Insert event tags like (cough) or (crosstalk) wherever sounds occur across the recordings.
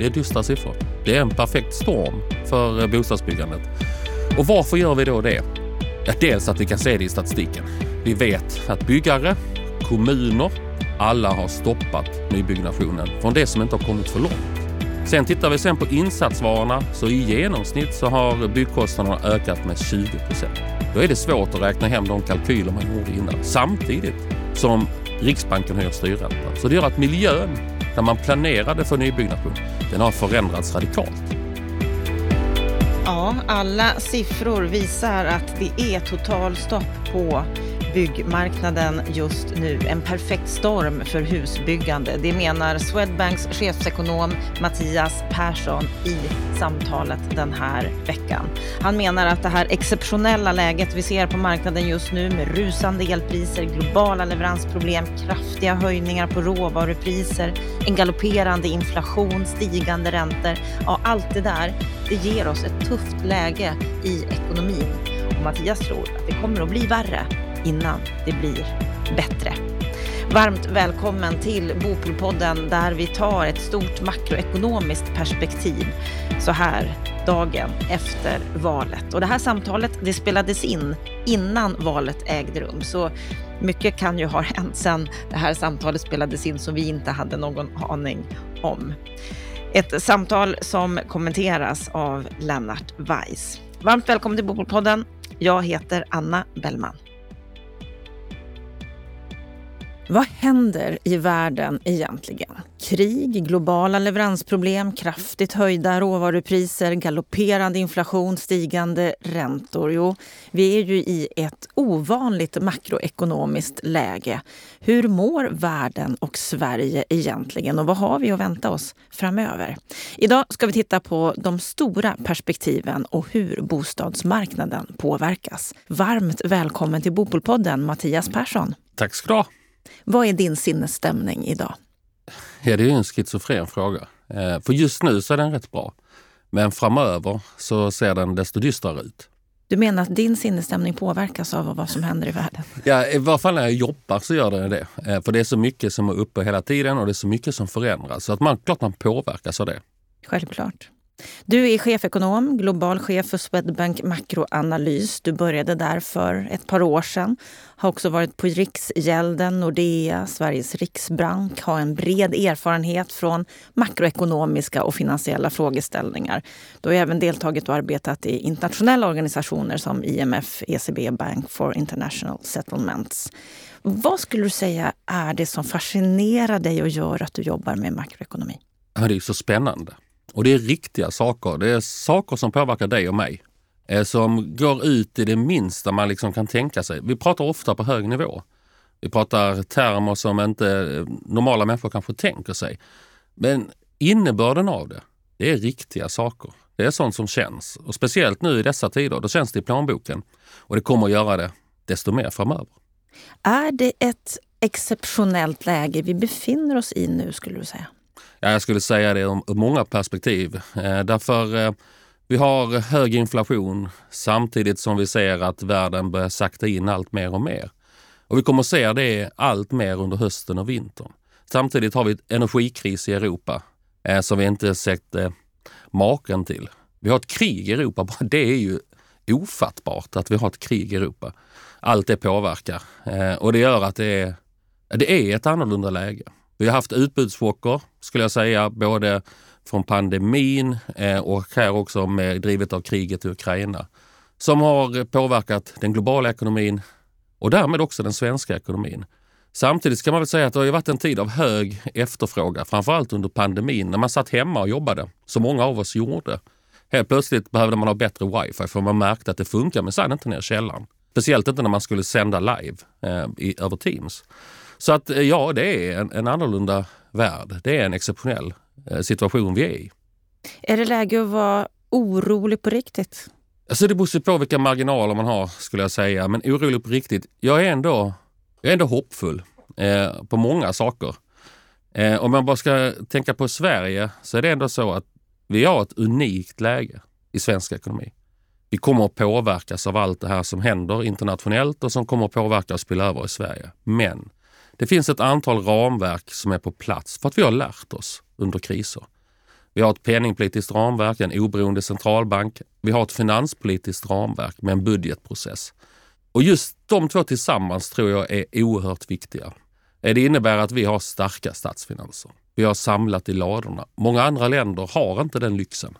Det är dystra siffror. Det är en perfekt storm för eh, bostadsbyggandet. Och varför gör vi då det? Ja, dels att vi kan se det i statistiken. Vi vet att byggare, kommuner, alla har stoppat nybyggnationen från det som inte har kommit för långt. Sen tittar vi sen på insatsvarorna så i genomsnitt så har byggkostnaderna ökat med 20 procent. Då är det svårt att räkna hem de kalkyler man gjorde innan. Samtidigt som Riksbanken höjer styrräntan. Så det gör att miljön när man planerade för nybyggnation, den har förändrats radikalt. Ja, alla siffror visar att det är totalstopp på byggmarknaden just nu. En perfekt storm för husbyggande. Det menar Swedbanks chefsekonom Mattias Persson i samtalet den här veckan. Han menar att det här exceptionella läget vi ser på marknaden just nu med rusande elpriser, globala leveransproblem, kraftiga höjningar på råvarupriser, en galopperande inflation, stigande räntor. Ja, allt det där, det ger oss ett tufft läge i ekonomin. Och Mattias tror att det kommer att bli värre innan det blir bättre. Varmt välkommen till Bopolpodden där vi tar ett stort makroekonomiskt perspektiv så här dagen efter valet. Och det här samtalet det spelades in innan valet ägde rum. Så mycket kan ju ha hänt sedan det här samtalet spelades in som vi inte hade någon aning om. Ett samtal som kommenteras av Lennart Weiss. Varmt välkommen till Bopolpodden. Jag heter Anna Bellman. Vad händer i världen egentligen? Krig, globala leveransproblem, kraftigt höjda råvarupriser, galopperande inflation, stigande räntor. Jo, vi är ju i ett ovanligt makroekonomiskt läge. Hur mår världen och Sverige egentligen och vad har vi att vänta oss framöver? Idag ska vi titta på de stora perspektiven och hur bostadsmarknaden påverkas. Varmt välkommen till Bopolpodden, Mattias Persson. Tack ska du ha. Vad är din sinnesstämning idag? Ja, det är en schizofren fråga. Eh, för just nu så är den rätt bra. Men framöver så ser den desto dystrare ut. Du menar att din sinnesstämning påverkas av vad som händer i världen? Ja, i varje fall när jag jobbar så gör den det. Eh, för det är så mycket som är uppe hela tiden och det är så mycket som förändras. Så att man, klart man påverkas av det. Självklart. Du är chefekonom, global chef för Swedbank Makroanalys. Du började där för ett par år sedan. Har också varit på Riksgälden, Nordea, Sveriges riksbank. Har en bred erfarenhet från makroekonomiska och finansiella frågeställningar. Du har även deltagit och arbetat i internationella organisationer som IMF, ECB, Bank for International Settlements. Vad skulle du säga är det som fascinerar dig och gör att du jobbar med makroekonomi? Ja, det är så spännande. Och det är riktiga saker. Det är saker som påverkar dig och mig. Eh, som går ut i det minsta man liksom kan tänka sig. Vi pratar ofta på hög nivå. Vi pratar termer som inte eh, normala människor kanske tänker sig. Men innebörden av det, det är riktiga saker. Det är sånt som känns. Och speciellt nu i dessa tider, då känns det i plånboken. Och det kommer att göra det desto mer framöver. Är det ett exceptionellt läge vi befinner oss i nu skulle du säga? Ja, jag skulle säga det ur många perspektiv. Eh, därför eh, vi har hög inflation samtidigt som vi ser att världen börjar sakta in allt mer och mer. Och vi kommer att se det allt mer under hösten och vintern. Samtidigt har vi ett energikris i Europa eh, som vi inte sett eh, maken till. Vi har ett krig i Europa. Det är ju ofattbart att vi har ett krig i Europa. Allt det påverkar eh, och det gör att det är, det är ett annorlunda läge. Vi har haft utbudschocker skulle jag säga, både från pandemin eh, och här också med drivet av kriget i Ukraina som har påverkat den globala ekonomin och därmed också den svenska ekonomin. Samtidigt ska man väl säga att det har varit en tid av hög efterfrågan, framförallt under pandemin när man satt hemma och jobbade, som många av oss gjorde. Helt plötsligt behövde man ha bättre wifi för man märkte att det funkar minsann inte ner i källaren. Speciellt inte när man skulle sända live eh, i, över Teams. Så att eh, ja, det är en, en annorlunda värld. Det är en exceptionell eh, situation vi är i. Är det läge att vara orolig på riktigt? Alltså det beror på vilka marginaler man har skulle jag säga. Men orolig på riktigt. Jag är ändå, jag är ändå hoppfull eh, på många saker. Eh, om man bara ska tänka på Sverige så är det ändå så att vi har ett unikt läge i svensk ekonomi. Vi kommer att påverkas av allt det här som händer internationellt och som kommer att påverka och spilla över i Sverige. Men det finns ett antal ramverk som är på plats för att vi har lärt oss under kriser. Vi har ett penningpolitiskt ramverk, en oberoende centralbank. Vi har ett finanspolitiskt ramverk med en budgetprocess. Och just de två tillsammans tror jag är oerhört viktiga. Eh, det innebär att vi har starka statsfinanser. Vi har samlat i ladorna. Många andra länder har inte den lyxen.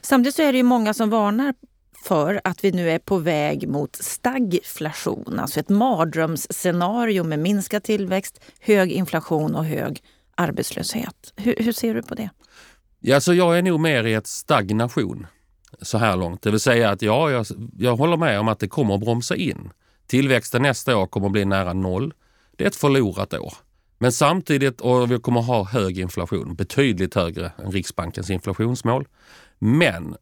Samtidigt så är det ju många som varnar för att vi nu är på väg mot stagflation, alltså ett mardrömsscenario med minskad tillväxt, hög inflation och hög arbetslöshet. Hur, hur ser du på det? Ja, så jag är nog mer i ett stagnation så här långt. Det vill säga att ja, jag, jag håller med om att det kommer att bromsa in. Tillväxten nästa år kommer att bli nära noll. Det är ett förlorat år. Men samtidigt, och vi kommer att ha hög inflation, betydligt högre än Riksbankens inflationsmål. Men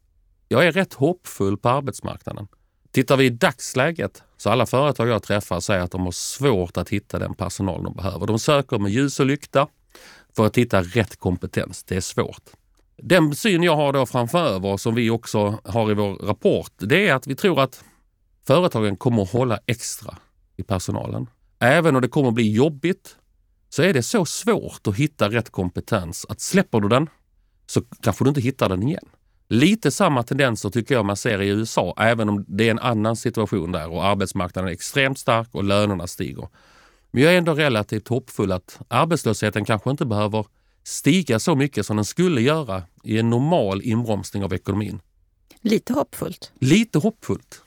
jag är rätt hoppfull på arbetsmarknaden. Tittar vi i dagsläget så alla företag jag träffar säger att de har svårt att hitta den personal de behöver. De söker med ljus och lykta för att hitta rätt kompetens. Det är svårt. Den syn jag har då framför som vi också har i vår rapport, det är att vi tror att företagen kommer att hålla extra i personalen. Även om det kommer att bli jobbigt så är det så svårt att hitta rätt kompetens att släpper du den så kanske du inte hittar den igen. Lite samma tendenser tycker jag man ser i USA, även om det är en annan situation där och arbetsmarknaden är extremt stark och lönerna stiger. Men jag är ändå relativt hoppfull att arbetslösheten kanske inte behöver stiga så mycket som den skulle göra i en normal inbromsning av ekonomin. Lite hoppfullt. Lite hoppfullt.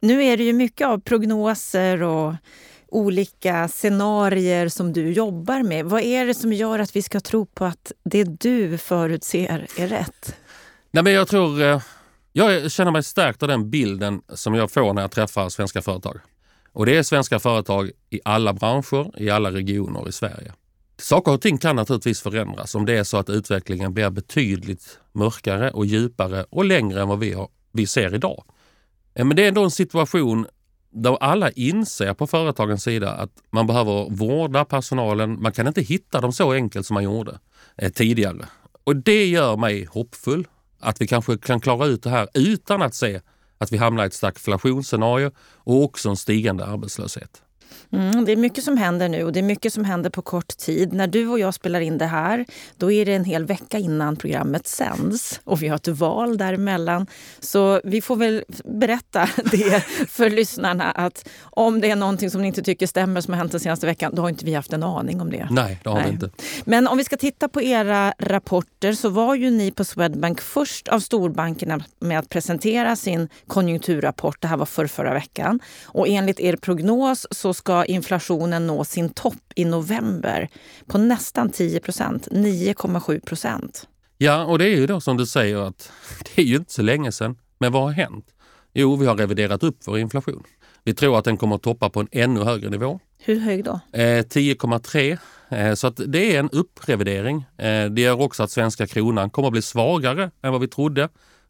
Nu är det ju mycket av prognoser och olika scenarier som du jobbar med. Vad är det som gör att vi ska tro på att det du förutser är rätt? Nej, men jag tror... Eh, jag känner mig stärkt av den bilden som jag får när jag träffar svenska företag. Och det är svenska företag i alla branscher, i alla regioner i Sverige. Saker och ting kan naturligtvis förändras om det är så att utvecklingen blir betydligt mörkare och djupare och längre än vad vi, har, vi ser idag. Eh, men det är ändå en situation där alla inser på företagens sida att man behöver vårda personalen. Man kan inte hitta dem så enkelt som man gjorde eh, tidigare. Och det gör mig hoppfull att vi kanske kan klara ut det här utan att se att vi hamnar i ett stagflationsscenario och också en stigande arbetslöshet. Mm, det är mycket som händer nu och det är mycket som händer på kort tid. När du och jag spelar in det här, då är det en hel vecka innan programmet sänds och vi har ett val däremellan. Så vi får väl berätta (laughs) det för lyssnarna att om det är någonting som ni inte tycker stämmer som har hänt den senaste veckan, då har inte vi haft en aning om det. Nej, det har Nej. vi inte. Men om vi ska titta på era rapporter så var ju ni på Swedbank först av storbankerna med att presentera sin konjunkturrapport. Det här var för förra veckan. Och enligt er prognos så ska inflationen nå sin topp i november på nästan 10 procent, 9,7 procent. Ja, och det är ju då som du säger att (laughs) det är ju inte så länge sedan. Men vad har hänt? Jo, vi har reviderat upp vår inflation. Vi tror att den kommer att toppa på en ännu högre nivå. Hur hög då? Eh, 10,3. Eh, så att det är en upprevidering. Eh, det gör också att svenska kronan kommer att bli svagare än vad vi trodde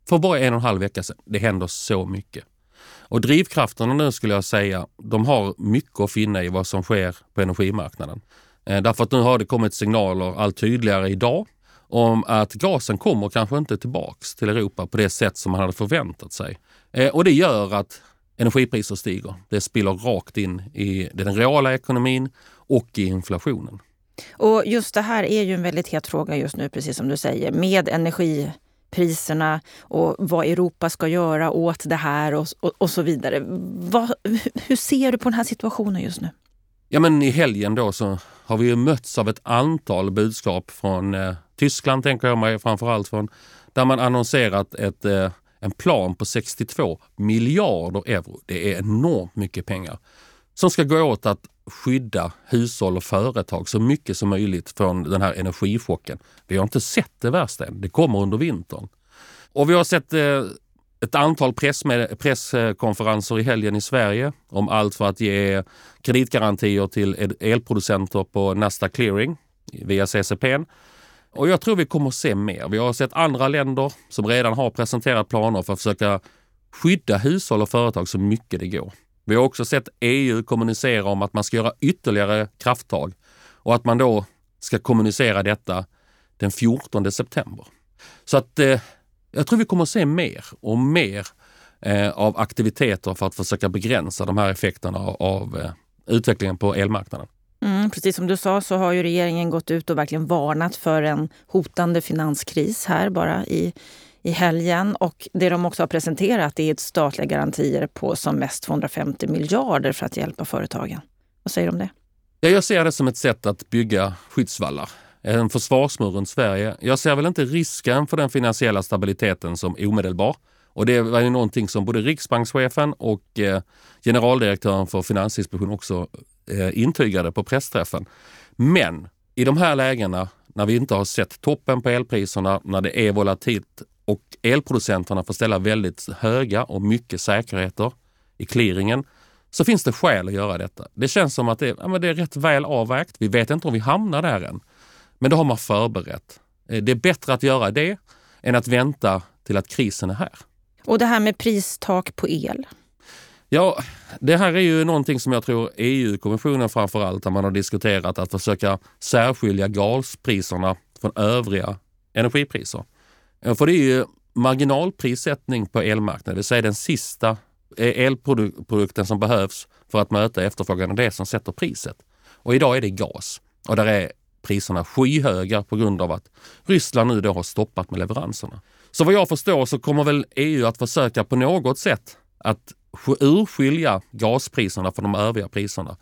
för bara en och en halv vecka sedan. Det händer så mycket. Och drivkrafterna nu skulle jag säga, de har mycket att finna i vad som sker på energimarknaden. Eh, därför att nu har det kommit signaler allt tydligare idag om att gasen kommer kanske inte tillbaks till Europa på det sätt som man hade förväntat sig. Eh, och det gör att energipriser stiger. Det spiller rakt in i den reala ekonomin och i inflationen. Och just det här är ju en väldigt het fråga just nu, precis som du säger, med energi priserna och vad Europa ska göra åt det här och, och, och så vidare. Vad, hur ser du på den här situationen just nu? Ja, men I helgen då så har vi ju mötts av ett antal budskap från eh, Tyskland, tänker jag mig framförallt från, där man annonserat ett, eh, en plan på 62 miljarder euro. Det är enormt mycket pengar som ska gå åt att skydda hushåll och företag så mycket som möjligt från den här energichocken. Vi har inte sett det värsta än. Det kommer under vintern. Och vi har sett eh, ett antal presskonferenser i helgen i Sverige om allt för att ge kreditgarantier till elproducenter på Nasdaq Clearing via CCP. Och jag tror vi kommer att se mer. Vi har sett andra länder som redan har presenterat planer för att försöka skydda hushåll och företag så mycket det går. Vi har också sett EU kommunicera om att man ska göra ytterligare krafttag och att man då ska kommunicera detta den 14 september. Så att eh, jag tror vi kommer att se mer och mer eh, av aktiviteter för att försöka begränsa de här effekterna av, av eh, utvecklingen på elmarknaden. Mm, precis som du sa så har ju regeringen gått ut och verkligen varnat för en hotande finanskris här bara i, i helgen. Och det de också har presenterat är statliga garantier på som mest 250 miljarder för att hjälpa företagen. Vad säger du om det? Ja, jag ser det som ett sätt att bygga skyddsvallar. Eh, en försvarsmur runt Sverige. Jag ser väl inte risken för den finansiella stabiliteten som omedelbar. Och det var ju någonting som både riksbankschefen och eh, generaldirektören för Finansinspektionen också eh, intygade på pressträffen. Men i de här lägena när vi inte har sett toppen på elpriserna, när det är volatilt och elproducenterna får ställa väldigt höga och mycket säkerheter i clearingen, så finns det skäl att göra detta. Det känns som att det, ja, det är rätt väl avvägt. Vi vet inte om vi hamnar där än. Men då har man förberett. Eh, det är bättre att göra det än att vänta till att krisen är här. Och det här med pristak på el? Ja, det här är ju någonting som jag tror EU-kommissionen framför allt har man har diskuterat att försöka särskilja gaspriserna från övriga energipriser. För det är ju marginalprissättning på elmarknaden, det vill säga den sista eh, elprodukten som behövs för att möta efterfrågan och det som sätter priset. Och idag är det gas och där är priserna skyhöga på grund av att Ryssland nu då har stoppat med leveranserna. Så vad jag förstår så kommer väl EU att försöka på något sätt att urskilja gaspriserna från de övriga priserna.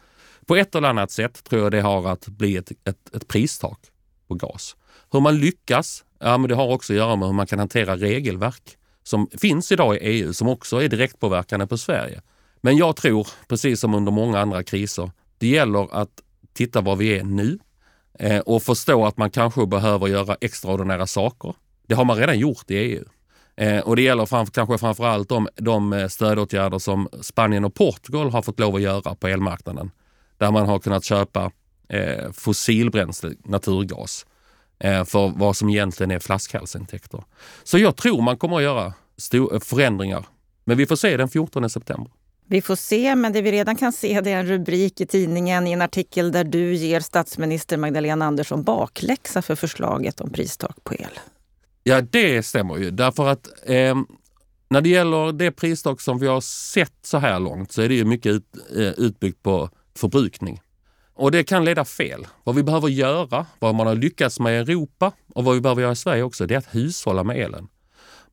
På ett eller annat sätt tror jag det har att bli ett, ett, ett pristak på gas. Hur man lyckas, ja men det har också att göra med hur man kan hantera regelverk som finns idag i EU som också är direktpåverkande på Sverige. Men jag tror, precis som under många andra kriser, det gäller att titta var vi är nu eh, och förstå att man kanske behöver göra extraordinära saker. Det har man redan gjort i EU. Eh, och det gäller framför, kanske framförallt de, de eh, stödåtgärder som Spanien och Portugal har fått lov att göra på elmarknaden. Där man har kunnat köpa eh, fossilbränsle, naturgas, eh, för vad som egentligen är flaskhalsintäkter. Så jag tror man kommer att göra stor, förändringar. Men vi får se den 14 september. Vi får se, men det vi redan kan se det är en rubrik i tidningen i en artikel där du ger statsminister Magdalena Andersson bakläxa för förslaget om pristak på el. Ja, det stämmer ju. Därför att eh, när det gäller det pristak som vi har sett så här långt så är det ju mycket ut, eh, utbyggt på förbrukning. Och det kan leda fel. Vad vi behöver göra, vad man har lyckats med i Europa och vad vi behöver göra i Sverige också, det är att hushålla med elen.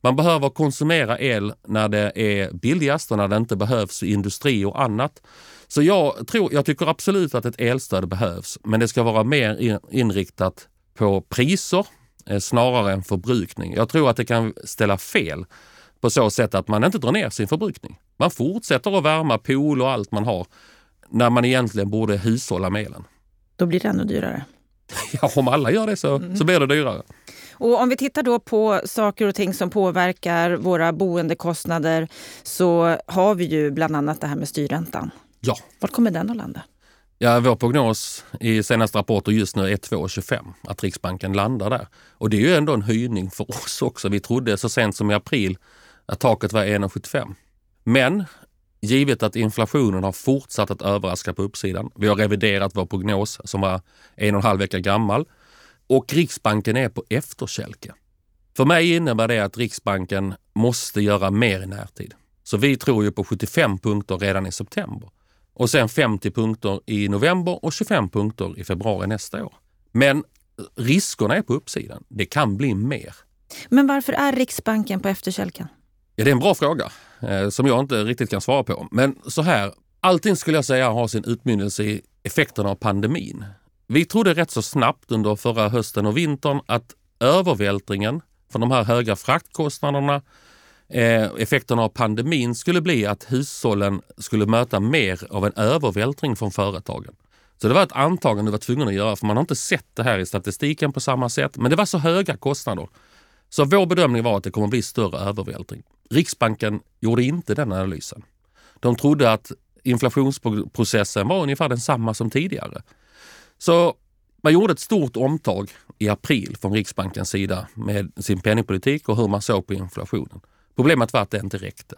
Man behöver konsumera el när det är billigast och när det inte behövs i industri och annat. Så jag, tror, jag tycker absolut att ett elstöd behövs, men det ska vara mer inriktat på priser Eh, snarare än förbrukning. Jag tror att det kan ställa fel på så sätt att man inte drar ner sin förbrukning. Man fortsätter att värma pool och allt man har när man egentligen borde hushålla med elen. Då blir det ännu dyrare. (laughs) Ja, om alla gör det så, mm. så blir det dyrare. Och om vi tittar då på saker och ting som påverkar våra boendekostnader så har vi ju bland annat det här med styrräntan. Ja. Var kommer den att landa? Ja, vår prognos i senaste rapporter just nu är 2,25, att Riksbanken landar där. Och det är ju ändå en höjning för oss också. Vi trodde så sent som i april att taket var 1,75. Men givet att inflationen har fortsatt att överraska på uppsidan. Vi har reviderat vår prognos som var en och en halv vecka gammal och Riksbanken är på efterkälke. För mig innebär det att Riksbanken måste göra mer i närtid. Så vi tror ju på 75 punkter redan i september och sen 50 punkter i november och 25 punkter i februari nästa år. Men riskerna är på uppsidan. Det kan bli mer. Men varför är Riksbanken på efterkälken? Ja, det är en bra fråga eh, som jag inte riktigt kan svara på. Men så här, allting skulle jag säga har sin utmynnelse i effekterna av pandemin. Vi trodde rätt så snabbt under förra hösten och vintern att övervältringen från de här höga fraktkostnaderna eh, effekterna av pandemin skulle bli att hushållen skulle möta mer av en övervältring från företagen. Så det var ett antagande du var tvungen att göra för man har inte sett det här i statistiken på samma sätt. Men det var så höga kostnader. Så vår bedömning var att det kommer bli större övervältring. Riksbanken gjorde inte den analysen. De trodde att inflationsprocessen var ungefär densamma som tidigare. Så man gjorde ett stort omtag i april från Riksbankens sida med sin penningpolitik och hur man såg på inflationen. Problemet var att det inte räckte.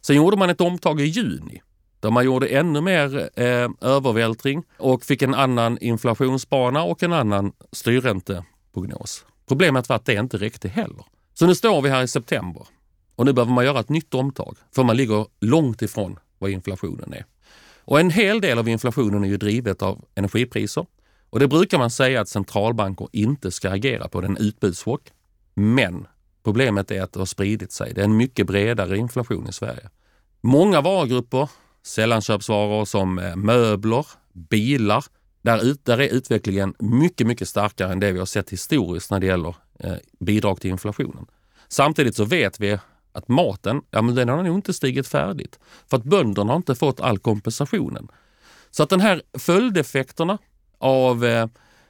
Sen gjorde man ett omtag i juni där man gjorde ännu mer eh, övervältring och fick en annan inflationsbana och en annan styrränteprognos. Problemet var att det inte räckte heller. Så nu står vi här i september och nu behöver man göra ett nytt omtag för man ligger långt ifrån vad inflationen är. Och en hel del av inflationen är ju drivet av energipriser. Och det brukar man säga att centralbanker inte ska agera på, den utbudschock. Men problemet är att det har spridit sig. Det är en mycket bredare inflation i Sverige. Många varugrupper, sällanköpsvaror som eh, möbler, bilar, där, ut, där är utvecklingen mycket, mycket starkare än det vi har sett historiskt när det gäller eh, bidrag till inflationen. Samtidigt så vet vi att maten, ja men den har nog inte stigit färdigt. För att bönderna har inte fått all kompensationen. Så att den här följdeffekterna av eh,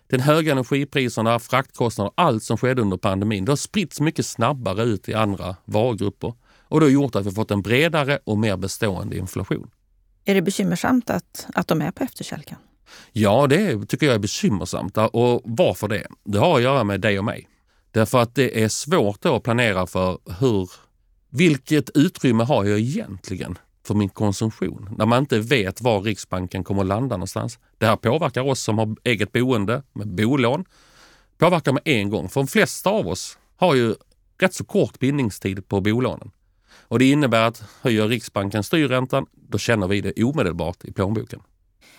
den höga energipriserna, fraktkostnader, allt som skedde under pandemin, det har spritts mycket snabbare ut i andra varugrupper. Och det har gjort att vi fått en bredare och mer bestående inflation. Är det bekymmersamt att, att de är på efterkälken? Ja, det tycker jag är bekymmersamt. Och varför det? Det har att göra med dig och mig. Därför att det är svårt att planera för hur, vilket utrymme har jag egentligen för min konsumtion? När man inte vet var Riksbanken kommer att landa någonstans. Det här påverkar oss som har eget boende med bolån. Påverkar med en gång. För de flesta av oss har ju rätt så kort bindningstid på bolånen. Och det innebär att höjer Riksbanken styrräntan, då känner vi det omedelbart i plånboken.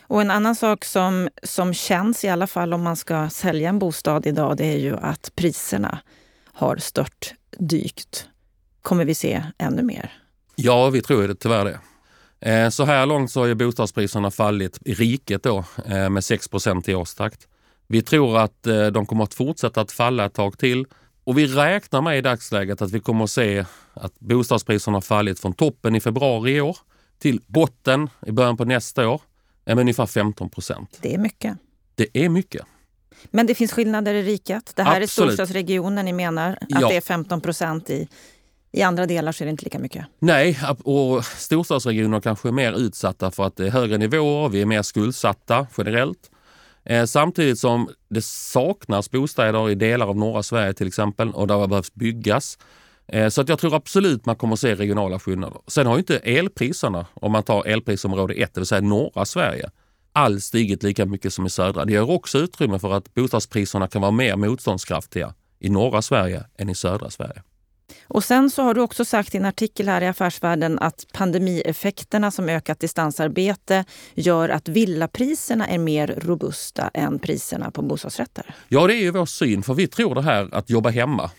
Och en annan sak som, som känns, i alla fall om man ska sälja en bostad idag, det är ju att priserna har stört dykt. Kommer vi se ännu mer? Ja, vi tror det tyvärr det. Eh, så här långt så har ju bostadspriserna fallit i riket då, eh, med 6 i årstakt. Vi tror att eh, de kommer att fortsätta att falla ett tag till och vi räknar med i dagsläget att vi kommer att se att bostadspriserna har fallit från toppen i februari i år till botten i början på nästa år med ungefär 15 procent. Det är mycket. Det är mycket. Men det finns skillnader i riket. Det här Absolut. är storstadsregionen ni menar att ja. det är 15 procent i. I andra delar så är det inte lika mycket. Nej, och storstadsregioner kanske är mer utsatta för att det är högre nivåer, vi är mer skuldsatta generellt. Eh, samtidigt som det saknas bostäder i delar av norra Sverige till exempel och där det behövs byggas. Eh, så att jag tror absolut man kommer att se regionala skillnader. Sen har inte elpriserna, om man tar elprisområde 1, det vill säga norra Sverige, alls stigit lika mycket som i södra. Det ger också utrymme för att bostadspriserna kan vara mer motståndskraftiga i norra Sverige än i södra Sverige. Och sen så har du också sagt i en artikel här i Affärsvärlden att pandemieffekterna som ökat distansarbete gör att villapriserna är mer robusta än priserna på bostadsrätter. Ja, det är ju vår syn, för vi tror det här att jobba hemma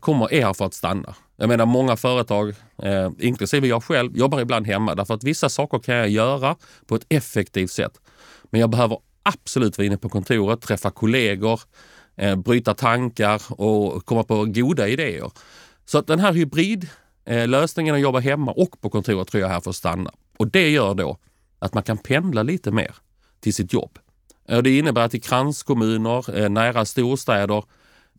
kommer är här för att stanna. Jag menar många företag, eh, inklusive jag själv, jobbar ibland hemma därför att vissa saker kan jag göra på ett effektivt sätt. Men jag behöver absolut vara inne på kontoret, träffa kollegor, eh, bryta tankar och komma på goda idéer. Så att den här hybridlösningen eh, att jobba hemma och på kontoret tror jag är här för att stanna. Och det gör då att man kan pendla lite mer till sitt jobb. Det innebär att i kranskommuner, eh, nära storstäder,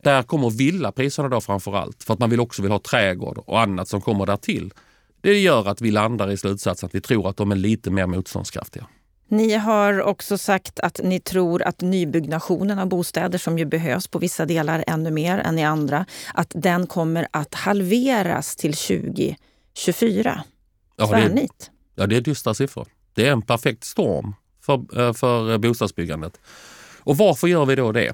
där kommer villapriserna då framför allt. För att man vill också vill ha trädgård och annat som kommer där till. Det gör att vi landar i slutsatsen att vi tror att de är lite mer motståndskraftiga. Ni har också sagt att ni tror att nybyggnationen av bostäder, som ju behövs på vissa delar ännu mer än i andra, att den kommer att halveras till 2024. Ja, Tvärnit. Ja, det är dystra siffror. Det är en perfekt storm för, eh, för bostadsbyggandet. Och varför gör vi då det?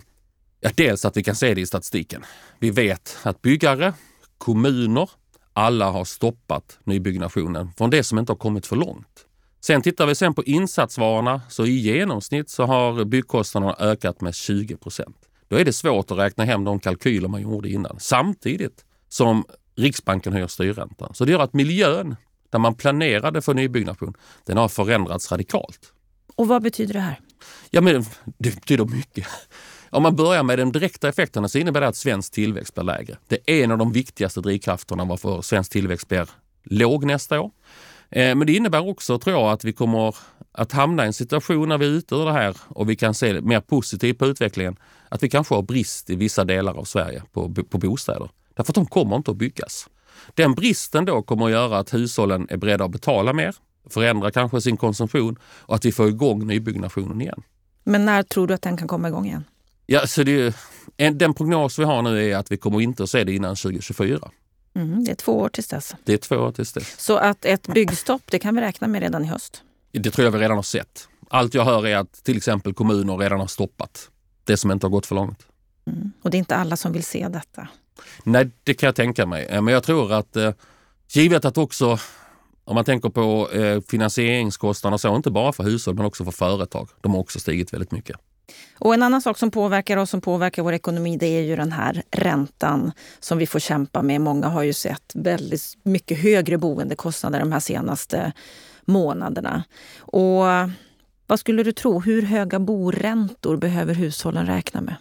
Ja, dels att vi kan se det i statistiken. Vi vet att byggare, kommuner, alla har stoppat nybyggnationen från det som inte har kommit för långt. Sen tittar vi sen på insatsvarorna så i genomsnitt så har byggkostnaderna ökat med 20 procent. Då är det svårt att räkna hem de kalkyler man gjorde innan. Samtidigt som Riksbanken höjer styrräntan. Så det gör att miljön där man planerade för nybyggnation, den har förändrats radikalt. Och vad betyder det här? Ja, men det betyder mycket. Om man börjar med de direkta effekterna så innebär det att svensk tillväxt blir lägre. Det är en av de viktigaste drivkrafterna varför svensk tillväxt blir låg nästa år. Eh, men det innebär också, tror jag, att vi kommer att hamna i en situation när vi är ute ur det här och vi kan se mer positivt på utvecklingen. Att vi kanske har brist i vissa delar av Sverige på, på bostäder. Därför att de kommer inte att byggas. Den bristen då kommer att göra att hushållen är beredda att betala mer, förändra kanske sin konsumtion och att vi får igång nybyggnationen igen. Men när tror du att den kan komma igång igen? Ja, så det, den prognos vi har nu är att vi kommer inte att se det innan 2024. Mm, det är två år tills dess. Det är två år tills dess. Så att ett byggstopp, det kan vi räkna med redan i höst? Det tror jag vi redan har sett. Allt jag hör är att till exempel kommuner redan har stoppat det som inte har gått för långt. Mm. Och det är inte alla som vill se detta? Nej, det kan jag tänka mig. Men jag tror att eh, givet att också Om man tänker på eh, finansieringskostnader, så inte bara för hushåll men också för företag. De har också stigit väldigt mycket. Och en annan sak som påverkar oss, som påverkar vår ekonomi, det är ju den här räntan som vi får kämpa med. Många har ju sett väldigt mycket högre boendekostnader de här senaste månaderna. Och vad skulle du tro, hur höga boräntor behöver hushållen räkna med?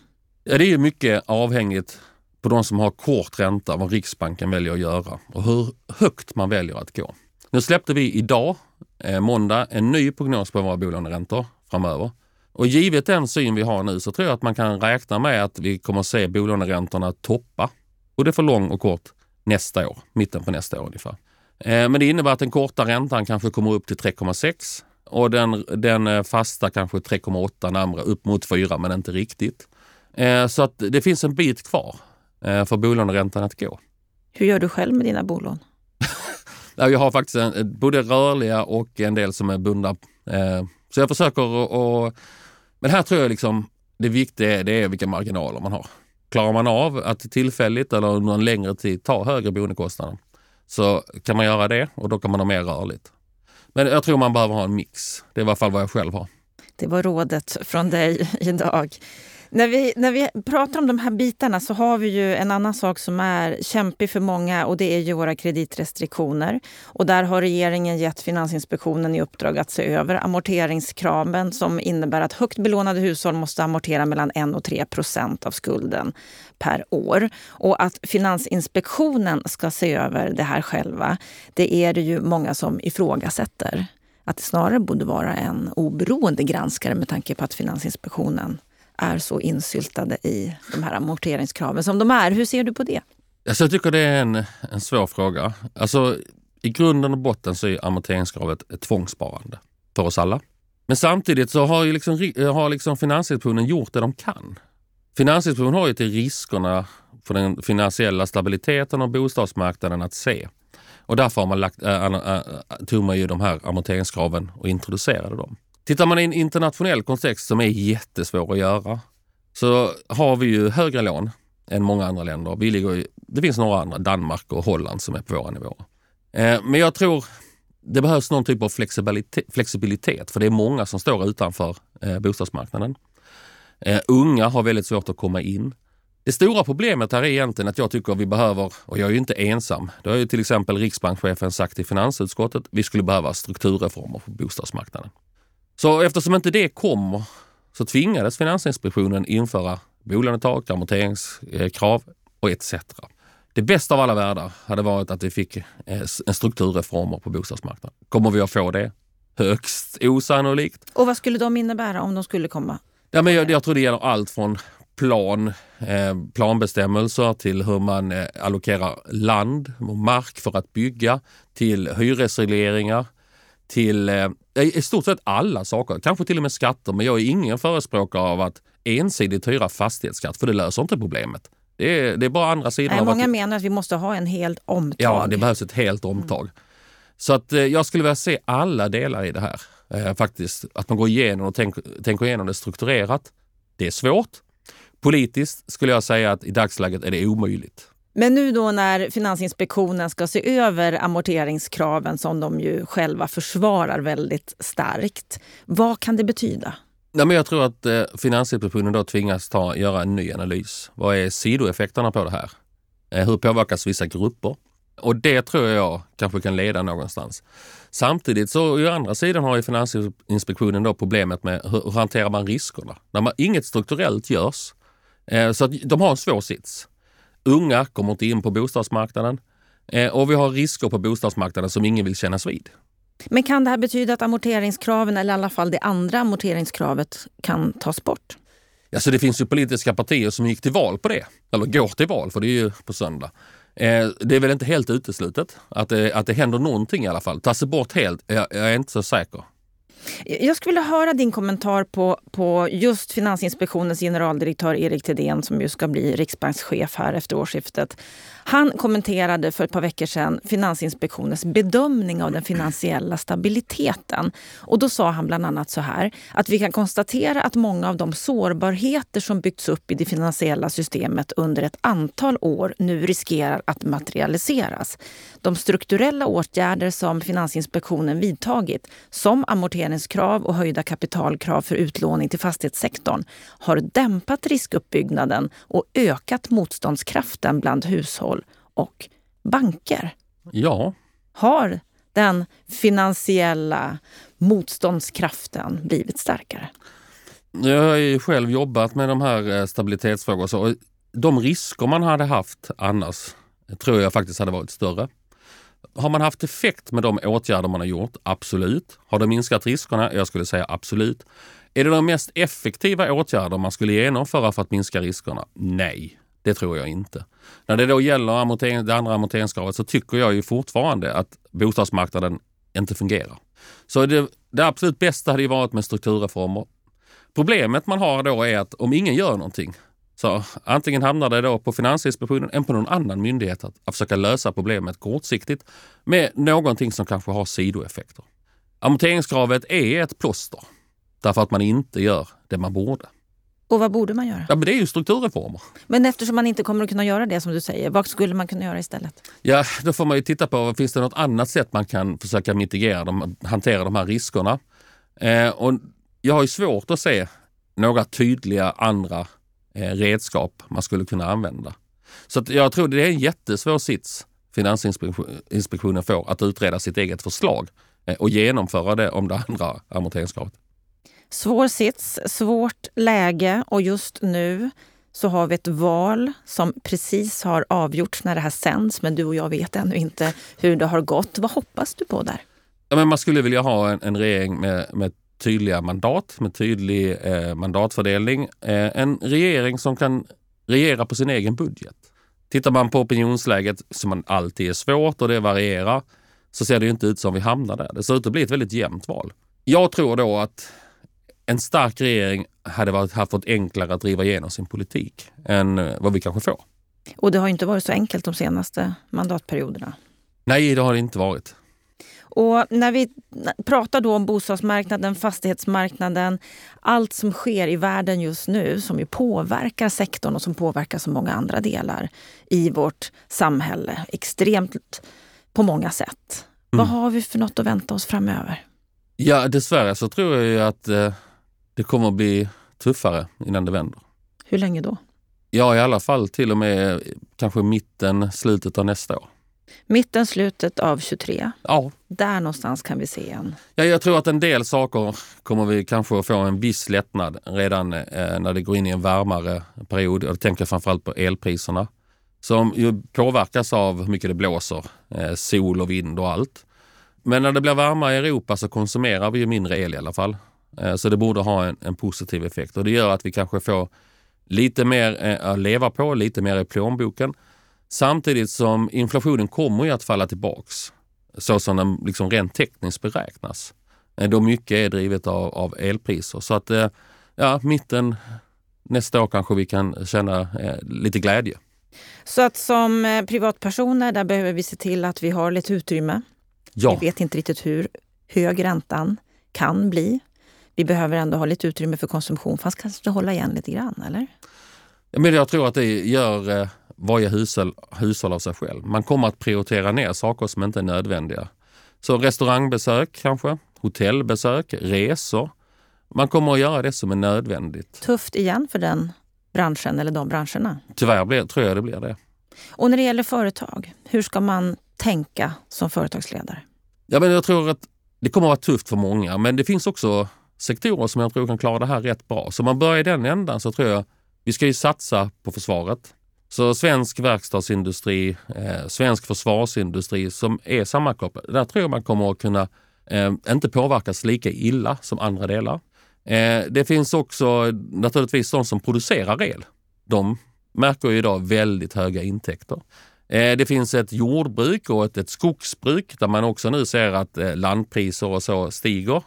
Ja, det är mycket avhängigt på de som har kort ränta, vad Riksbanken väljer att göra och hur högt man väljer att gå. Nu släppte vi idag, eh, måndag, en ny prognos på våra bolåneräntor framöver. Och givet den syn vi har nu så tror jag att man kan räkna med att vi kommer att se bolåneräntorna toppa, både för lång och kort, nästa år, mitten på nästa år ungefär. Eh, men det innebär att den korta räntan kanske kommer upp till 3,6 och den, den eh, fasta kanske 3,8 närmare upp mot 4 men inte riktigt. Eh, så att det finns en bit kvar för bolåneräntan att gå. Hur gör du själv med dina bolån? (laughs) jag har faktiskt en, både rörliga och en del som är bundna. Så jag försöker att... Men här tror jag liksom det viktiga är, det är vilka marginaler man har. Klarar man av att tillfälligt eller under en längre tid ta högre boendekostnader så kan man göra det och då kan man ha mer rörligt. Men jag tror man behöver ha en mix. Det är i alla fall vad jag själv har. Det var rådet från dig (laughs) idag. När vi, när vi pratar om de här bitarna så har vi ju en annan sak som är kämpig för många och det är ju våra kreditrestriktioner. Och där har regeringen gett Finansinspektionen i uppdrag att se över amorteringskraven som innebär att högt belånade hushåll måste amortera mellan 1 och 3 procent av skulden per år. Och att Finansinspektionen ska se över det här själva, det är det ju många som ifrågasätter. Att det snarare borde vara en oberoende granskare med tanke på att Finansinspektionen är så insyltade i de här amorteringskraven som de är. Hur ser du på det? Alltså jag tycker det är en, en svår fråga. Alltså, I grunden och botten så är amorteringskravet ett tvångssparande för oss alla. Men samtidigt så har, ju liksom, har liksom Finansinspektionen gjort det de kan. Finansinspektionen har ju till riskerna för den finansiella stabiliteten och bostadsmarknaden att se. Och därför har man lagt, äh, äh, tog man ju de här amorteringskraven och introducerade dem. Tittar man i en internationell kontext som är jättesvår att göra så har vi ju högre lån än många andra länder. Vi ligger i, det finns några andra, Danmark och Holland, som är på våra nivåer. Eh, men jag tror det behövs någon typ av flexibilitet, för det är många som står utanför eh, bostadsmarknaden. Eh, unga har väldigt svårt att komma in. Det stora problemet här är egentligen att jag tycker vi behöver, och jag är ju inte ensam, det har ju till exempel riksbankschefen sagt i finansutskottet, vi skulle behöva strukturreformer på bostadsmarknaden. Så eftersom inte det kommer så tvingades Finansinspektionen införa bolånetak, amorteringskrav och etc. Det bästa av alla världar hade varit att vi fick eh, en strukturreformer på bostadsmarknaden. Kommer vi att få det? Högst osannolikt. Och vad skulle de innebära om de skulle komma? Ja, men jag, jag tror det gäller allt från plan, eh, planbestämmelser till hur man eh, allokerar land och mark för att bygga, till hyresregleringar, till eh, i stort sett alla saker, kanske till och med skatter, men jag är ingen förespråkare av att ensidigt hyra fastighetsskatt för det löser inte problemet. Det är, det är bara andra sidan. Nej, många att, menar att vi måste ha en helt omtag. Ja, det behövs ett helt omtag. Mm. Så att eh, jag skulle vilja se alla delar i det här. Eh, faktiskt. Att man går igenom och tänker, tänker igenom det strukturerat. Det är svårt. Politiskt skulle jag säga att i dagsläget är det omöjligt. Men nu då när Finansinspektionen ska se över amorteringskraven som de ju själva försvarar väldigt starkt. Vad kan det betyda? Ja, men jag tror att eh, Finansinspektionen då tvingas ta, göra en ny analys. Vad är sidoeffekterna på det här? Eh, hur påverkas vissa grupper? Och det tror jag kanske kan leda någonstans. Samtidigt så å andra sidan har ju Finansinspektionen då problemet med hur, hur hanterar man riskerna? När man, inget strukturellt görs. Eh, så att de har en svår sits. Unga kommer inte in på bostadsmarknaden eh, och vi har risker på bostadsmarknaden som ingen vill kännas vid. Men kan det här betyda att amorteringskraven, eller i alla fall det andra amorteringskravet, kan tas bort? Alltså det finns ju politiska partier som gick till val på det, eller går till val, för det är ju på söndag. Eh, det är väl inte helt uteslutet att det, att det händer någonting i alla fall. Tas det bort helt? Jag, jag är inte så säker. Eh, jag skulle vilja höra din kommentar på, på just Finansinspektionens generaldirektör Erik Thedéen som ju ska bli riksbankschef här efter årsskiftet. Han kommenterade för ett par veckor sedan Finansinspektionens bedömning av den finansiella stabiliteten. Och då sa han bland annat så här att vi kan konstatera att många av de sårbarheter som byggts upp i det finansiella systemet under ett antal år nu riskerar att materialiseras. De strukturella åtgärder som Finansinspektionen vidtagit, som amorteringskrav och höjda kapitalkrav för utlåning till fastighetssektorn, har dämpat riskuppbyggnaden och ökat motståndskraften bland hushåll och banker. Ja. Har den finansiella motståndskraften blivit starkare? Jag har ju själv jobbat med de här eh, stabilitetsfrågorna. de risker man hade haft annars tror jag faktiskt hade varit större. Har man haft effekt med de åtgärder man har gjort? Absolut. Har det minskat riskerna? Jag skulle säga absolut. Är det de mest effektiva åtgärder man skulle genomföra för att minska riskerna? Nej, det tror jag inte. När det då gäller amortering, det andra amorteringskravet så tycker jag ju fortfarande att bostadsmarknaden inte fungerar. Så det, det absolut bästa hade ju varit med strukturreformer. Problemet man har då är att om ingen gör någonting så antingen hamnar det då på Finansinspektionen eller på någon annan myndighet att, att försöka lösa problemet kortsiktigt med någonting som kanske har sidoeffekter. Amorteringskravet är ett plåster därför att man inte gör det man borde. Och vad borde man göra? Ja, men det är ju strukturreformer. Men eftersom man inte kommer att kunna göra det som du säger, vad skulle man kunna göra istället? Ja, då får man ju titta på, finns det något annat sätt man kan försöka mitigera dem, hantera de här riskerna? Eh, och jag har ju svårt att se några tydliga andra eh, redskap man skulle kunna använda. Så jag tror det är en jättesvår sits Finansinspektionen får att utreda sitt eget förslag eh, och genomföra det om det andra amorteringskravet. Svår sits, svårt läge och just nu så har vi ett val som precis har avgjorts när det här sänds men du och jag vet ännu inte hur det har gått. Vad hoppas du på där? Ja, men man skulle vilja ha en, en regering med, med tydliga mandat, med tydlig eh, mandatfördelning. Eh, en regering som kan regera på sin egen budget. Tittar man på opinionsläget, som man alltid är svårt och det varierar, så ser det inte ut som vi hamnar där. Det ser ut att bli ett väldigt jämnt val. Jag tror då att en stark regering hade varit, haft fått enklare att driva igenom sin politik än eh, vad vi kanske får. Och det har inte varit så enkelt de senaste mandatperioderna. Nej, det har det inte varit. Och när vi pratar då om bostadsmarknaden, fastighetsmarknaden, allt som sker i världen just nu som ju påverkar sektorn och som påverkar så många andra delar i vårt samhälle extremt på många sätt. Mm. Vad har vi för något att vänta oss framöver? Ja, dessvärre så tror jag ju att eh, det kommer att bli tuffare innan det vänder. Hur länge då? Ja, i alla fall till och med kanske mitten, slutet av nästa år. Mitten, slutet av 23? Ja. Där någonstans kan vi se en... Ja, jag tror att en del saker kommer vi kanske att få en viss lättnad redan eh, när det går in i en varmare period. Jag tänker framförallt på elpriserna som ju påverkas av hur mycket det blåser, eh, sol och vind och allt. Men när det blir varmare i Europa så konsumerar vi ju mindre el i alla fall. Eh, så det borde ha en, en, positiv effekt och det gör att vi kanske får lite mer eh, att leva på, lite mer i plånboken. Samtidigt som inflationen kommer ju att falla tillbaks så som den liksom rent tekniskt beräknas. Eh, då mycket är drivet av, av elpriser. Så att ja, mitten nästa år kanske vi kan känna lite glädje. Så att som privatpersoner, där behöver vi se till att vi har lite utrymme. Ja. Vi vet inte riktigt hur hög räntan kan bli vi behöver ändå ha lite utrymme för konsumtion, fast kanske hålla igen lite grann, eller? Men jag tror att det gör eh, varje hushåll, hushåll av sig själv. Man kommer att prioritera ner saker som inte är nödvändiga. Så restaurangbesök kanske, hotellbesök, resor. Man kommer att göra det som är nödvändigt. Tufft igen för den branschen eller de branscherna? Tyvärr blir, tror jag det blir det. Och när det gäller företag, hur ska man tänka som företagsledare? Ja, men jag tror att det kommer att vara tufft för många, men det finns också sektorer som jag tror kan klara det här rätt bra. Så om man börjar i den ändan så tror jag vi ska ju satsa på försvaret. Så svensk verkstadsindustri, eh, svensk försvarsindustri som är sammankopplad, där tror jag man kommer att kunna eh, inte påverkas lika illa som andra delar. Eh, det finns också naturligtvis de som producerar el. De märker ju idag väldigt höga intäkter. Eh, det finns ett jordbruk och ett, ett skogsbruk där man också nu ser att eh, landpriser och så stiger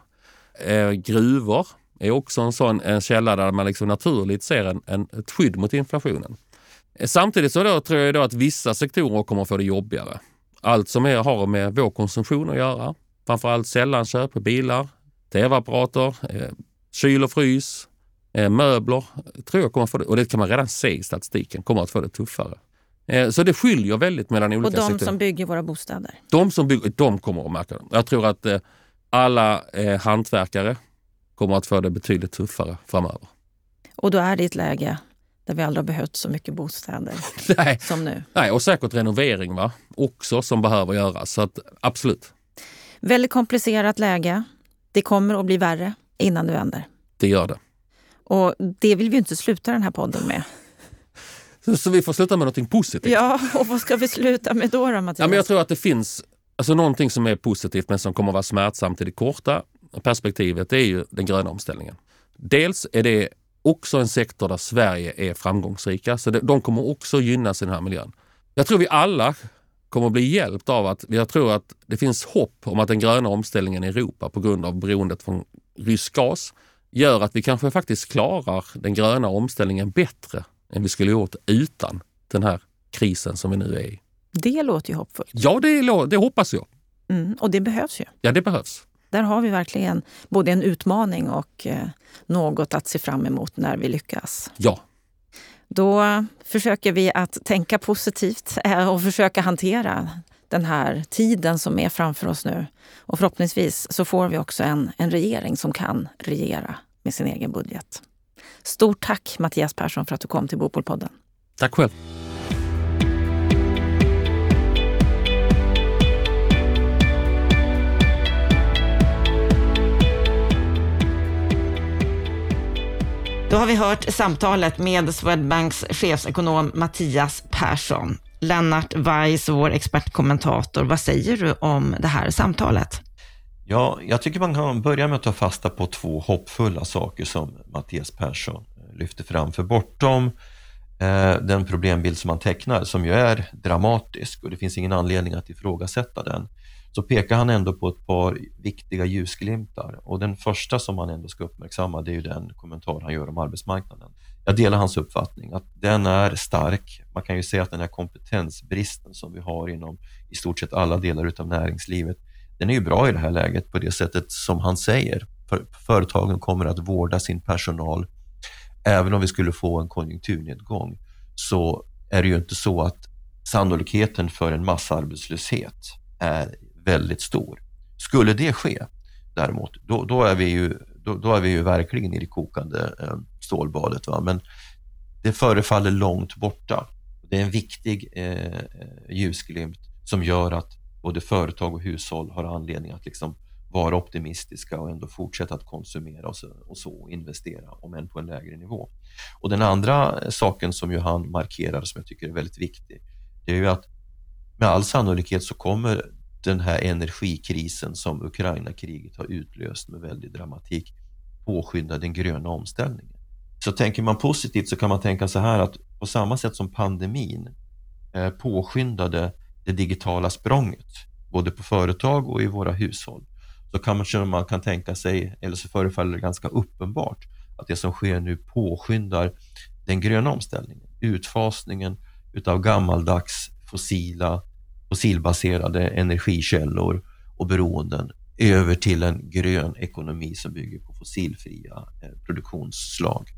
Eh, gruvor är också en sån en källa där man liksom naturligt ser en, en, ett skydd mot inflationen. Eh, samtidigt så då tror jag då att vissa sektorer kommer att få det jobbigare. Allt som är, har med vår konsumtion att göra. Framförallt sällanköp, bilar, tv-apparater, eh, kyl och frys, eh, möbler. Tror jag kommer att få det, och det kan man redan se i statistiken, kommer att få det tuffare. Eh, så det skiljer väldigt mellan olika sektorer. Och de sektorer. som bygger våra bostäder? De som bygger, de kommer att märka det. Jag tror att eh, alla eh, hantverkare kommer att få det betydligt tuffare framöver. Och då är det ett läge där vi aldrig har behövt så mycket bostäder (laughs) Nej. som nu. Nej, och säkert renovering va? också som behöver göras. Så att, absolut. Väldigt komplicerat läge. Det kommer att bli värre innan det vänder. Det gör det. Och det vill vi inte sluta den här podden med. Så, så vi får sluta med något positivt. Ja, och vad ska vi sluta med då, då Mattias? Ja, men jag tror att det finns alltså, någonting som är positivt men som kommer att vara smärtsamt i det korta perspektivet. Det är ju den gröna omställningen. Dels är det också en sektor där Sverige är framgångsrika, så de kommer också gynnas i den här miljön. Jag tror vi alla kommer att bli hjälpt av att jag tror att det finns hopp om att den gröna omställningen i Europa på grund av beroendet från rysk gas gör att vi kanske faktiskt klarar den gröna omställningen bättre än vi skulle gjort utan den här krisen som vi nu är i. Det låter ju hoppfullt. Ja, det, det hoppas jag. Mm, och det behövs ju. Ja, det behövs. Där har vi verkligen både en utmaning och eh, något att se fram emot när vi lyckas. Ja. Då försöker vi att tänka positivt eh, och försöka hantera den här tiden som är framför oss nu. Och förhoppningsvis så får vi också en, en regering som kan regera med sin egen budget. Stort tack Mattias Persson för att du kom till Bopolpodden. Tack själv. Då har vi hört samtalet med Swedbanks chefsekonom Mattias Persson. Lennart Weiss, vår expertkommentator, vad säger du om det här samtalet? Ja, jag tycker man kan börja med att ta fasta på två hoppfulla saker som Mattias Persson eh, lyfter fram. För bortom eh, den problembild som han tecknar, som ju är dramatisk och det finns ingen anledning att ifrågasätta den, så pekar han ändå på ett par viktiga ljusglimtar. Och den första som man ändå ska uppmärksamma, det är ju den kommentar han gör om arbetsmarknaden. Jag delar hans uppfattning att den är stark. Man kan ju säga att den här kompetensbristen som vi har inom i stort sett alla delar utav näringslivet, den är ju bra i det här läget på det sättet som han säger. För företagen kommer att vårda sin personal. Även om vi skulle få en konjunkturnedgång så är det ju inte så att sannolikheten för en massarbetslöshet är väldigt stor. Skulle det ske däremot, då, då är, vi ju, då, då, är vi ju verkligen i det kokande eh, stålbadet. Va? Men det förefaller långt borta. Det är en viktig eh, eh, ljusglimt som gör att både företag och hushåll har anledning att liksom vara optimistiska och ändå fortsätta att konsumera och så, och så investera, om än på en lägre nivå. Och Den andra eh, saken som ju han markerar som jag tycker är väldigt viktig, det är ju att med all sannolikhet så kommer den här energikrisen som Ukraina-kriget har utlöst med väldig dramatik påskynda den gröna omställningen. Så tänker man positivt så kan man tänka så här att på samma sätt som pandemin eh, påskyndade det digitala språnget, både på företag och i våra hushåll, så kan man, man kan tänka sig, eller så förefaller det ganska uppenbart, att det som sker nu påskyndar den gröna omställningen, utfasningen utav gammaldags fossila fossilbaserade energikällor och beroenden över till en grön ekonomi som bygger på fossilfria eh, produktionsslag,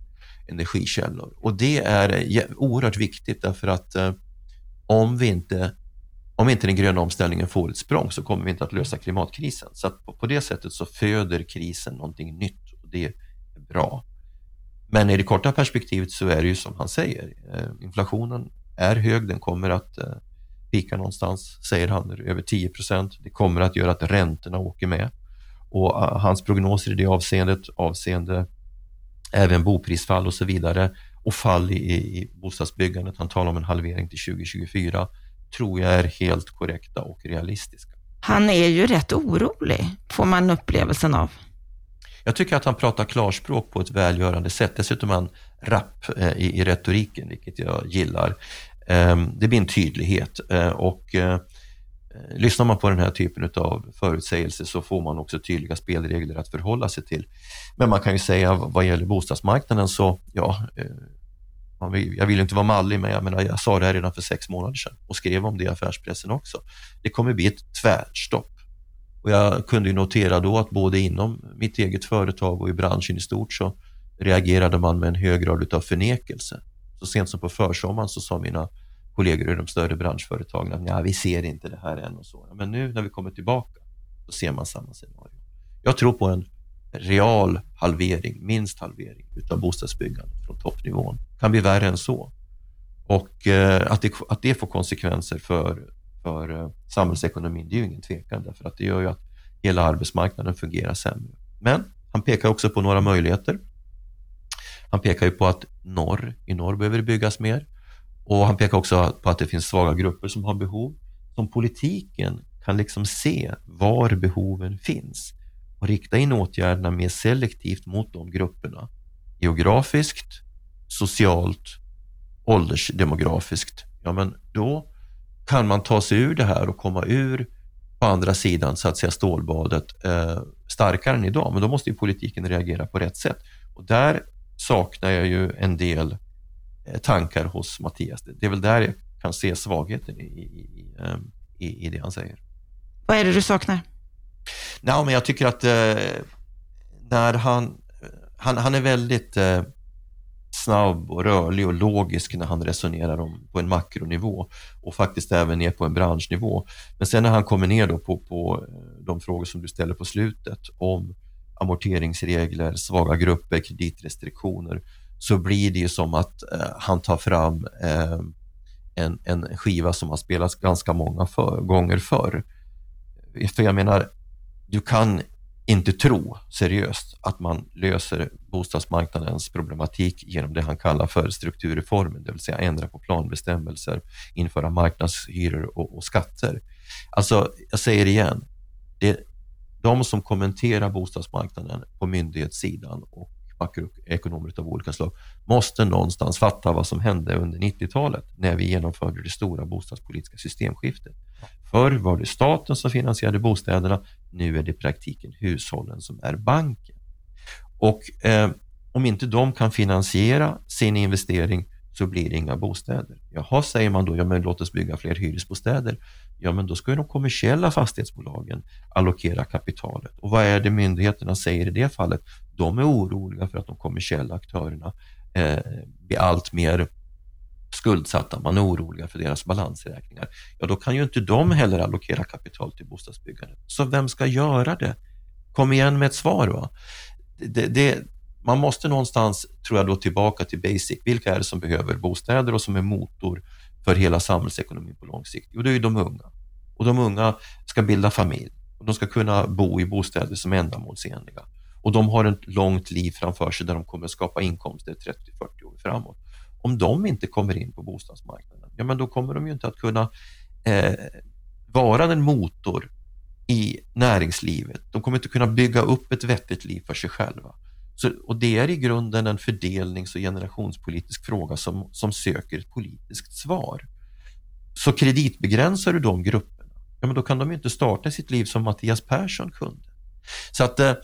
energikällor. Och det är eh, oerhört viktigt därför att eh, om vi inte om inte den gröna omställningen får ett språng så kommer vi inte att lösa klimatkrisen. Så på det sättet så föder krisen någonting nytt och det är bra. Men i det korta perspektivet så är det ju som han säger, inflationen är hög, den kommer att pika någonstans, säger han, över 10 procent. Det kommer att göra att räntorna åker med. Och uh, hans prognoser i det avseendet, avseende även boprisfall och så vidare och fall i, i bostadsbyggandet, han talar om en halvering till 2024, tror jag är helt korrekta och realistiska. Han är ju rätt orolig, får man upplevelsen av. Jag tycker att han pratar klarspråk på ett välgörande sätt. Dessutom är han rapp eh, i, i retoriken, vilket jag gillar. Ehm, det blir en tydlighet ehm, och eh, lyssnar man på den här typen av förutsägelser så får man också tydliga spelregler att förhålla sig till. Men man kan ju säga vad gäller bostadsmarknaden så, ja, eh, vill, jag vill inte vara mallig, men jag, menar, jag sa det här redan för sex månader sedan och skrev om det i affärspressen också. Det kommer bli ett tvärstopp. Och jag kunde ju notera då att både inom mitt eget företag och i branschen i stort så reagerade man med en hög grad av förnekelse. Så sent som på försommaren så sa mina kollegor i de större branschföretagen att ja, vi ser inte det här än och så. Men nu när vi kommer tillbaka så ser man samma scenario. Jag tror på en real halvering, minst halvering utav bostadsbyggandet från toppnivån. kan bli värre än så. Och eh, att, det, att det får konsekvenser för, för eh, samhällsekonomin, det är ju ingen tvekan därför att det gör ju att hela arbetsmarknaden fungerar sämre. Men han pekar också på några möjligheter. Han pekar ju på att norr, i norr behöver det byggas mer. Och Han pekar också på att det finns svaga grupper som har behov. Som politiken kan liksom se var behoven finns och rikta in åtgärderna mer selektivt mot de grupperna. Geografiskt, socialt, åldersdemografiskt. Ja, men då kan man ta sig ur det här och komma ur på andra sidan så att säga stålbadet eh, starkare än idag. Men då måste ju politiken reagera på rätt sätt. Och där saknar jag ju en del Eh, tankar hos Mattias. Det är väl där jag kan se svagheten i, i, ehm, i, i det han säger. Vad är det du saknar? Nej, men jag tycker att eh, när han, han, han är väldigt eh, snabb och rörlig och logisk när han resonerar om, på en makronivå och faktiskt även ner på en branschnivå. Men sen när han kommer ner då på, på eh, de frågor som du ställer på slutet om amorteringsregler, svaga grupper, kreditrestriktioner, så blir det ju som att eh, han tar fram eh, en, en skiva som har spelats ganska många för, gånger förr. För jag menar, du kan inte tro seriöst att man löser bostadsmarknadens problematik genom det han kallar för strukturreformen, det vill säga ändra på planbestämmelser, införa marknadshyror och, och skatter. Alltså, jag säger igen, det, de som kommenterar bostadsmarknaden på myndighetssidan och makroekonomer av olika slag, måste någonstans fatta vad som hände under 90-talet när vi genomförde det stora bostadspolitiska systemskiftet. Förr var det staten som finansierade bostäderna, nu är det i praktiken hushållen som är banken. Och eh, om inte de kan finansiera sin investering så blir det inga bostäder. Jaha, säger man då, ja men låt oss bygga fler hyresbostäder. Ja, men då ska ju de kommersiella fastighetsbolagen allokera kapitalet. Och vad är det myndigheterna säger i det fallet? De är oroliga för att de kommersiella aktörerna eh, blir allt mer skuldsatta, man är oroliga för deras balansräkningar. Ja, då kan ju inte de heller allokera kapital till bostadsbyggandet. Så vem ska göra det? Kom igen med ett svar. Va? Det, det, man måste någonstans, tror jag, då tillbaka till basic. Vilka är det som behöver bostäder och som är motor för hela samhällsekonomin på lång sikt? Jo, det är ju de unga. Och de unga ska bilda familj och de ska kunna bo i bostäder som är ändamålsenliga. Och de har ett långt liv framför sig där de kommer skapa inkomster 30-40 år framåt. Om de inte kommer in på bostadsmarknaden, ja men då kommer de ju inte att kunna eh, vara en motor i näringslivet. De kommer inte kunna bygga upp ett vettigt liv för sig själva. Så, och det är i grunden en fördelnings och generationspolitisk fråga som, som söker ett politiskt svar. Så kreditbegränsar du de grupperna, ja, men då kan de ju inte starta sitt liv som Mattias Persson kunde. Så att eh, eh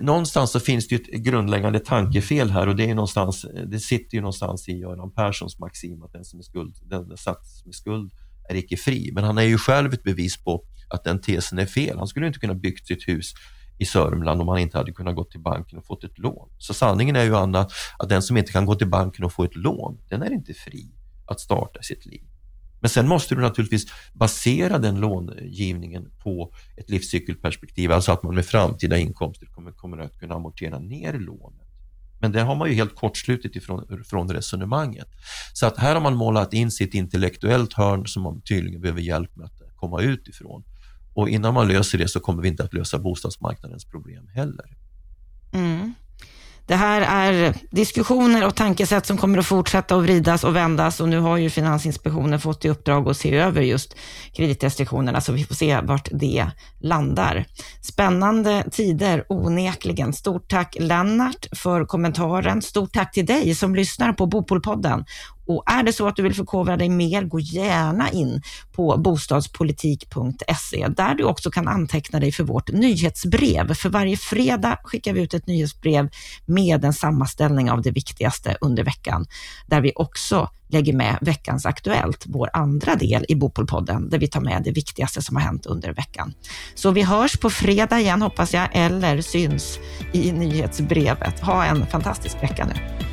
någonstans så finns det ett grundläggande tankefel här och det, är någonstans, eh, det sitter ju någonstans i Göran Perssons maxim att den som är skuld, den satt med skuld är icke fri. Men han är ju själv ett bevis på att den tesen är fel. Han skulle inte kunna byggt sitt hus i Sörmland om han inte hade kunnat gå till banken och fått ett lån. Så sanningen är ju Anna, att den som inte kan gå till banken och få ett lån, den är inte fri att starta sitt liv. Men sen måste du naturligtvis basera den långivningen på ett livscykelperspektiv, alltså att man med framtida inkomster kommer, kommer att kunna amortera ner lånet. Men det har man ju helt kortslutit ifrån från resonemanget. Så att här har man målat in sitt intellektuellt hörn som man tydligen behöver hjälp med att komma ut ifrån. Och innan man löser det så kommer vi inte att lösa bostadsmarknadens problem heller. Mm. Det här är diskussioner och tankesätt som kommer att fortsätta att vridas och vändas och nu har ju Finansinspektionen fått i uppdrag att se över just kreditrestriktionerna, så vi får se vart det landar. Spännande tider onekligen. Stort tack Lennart för kommentaren. Stort tack till dig som lyssnar på Bopolpodden och är det så att du vill förkovra dig mer, gå gärna in på bostadspolitik.se där du också kan anteckna dig för vårt nyhetsbrev. För varje fredag skickar vi ut ett nyhetsbrev med en sammanställning av det viktigaste under veckan, där vi också lägger med veckans Aktuellt, vår andra del i Bopolpodden, där vi tar med det viktigaste som har hänt under veckan. Så vi hörs på fredag igen hoppas jag, eller syns i nyhetsbrevet. Ha en fantastisk vecka nu.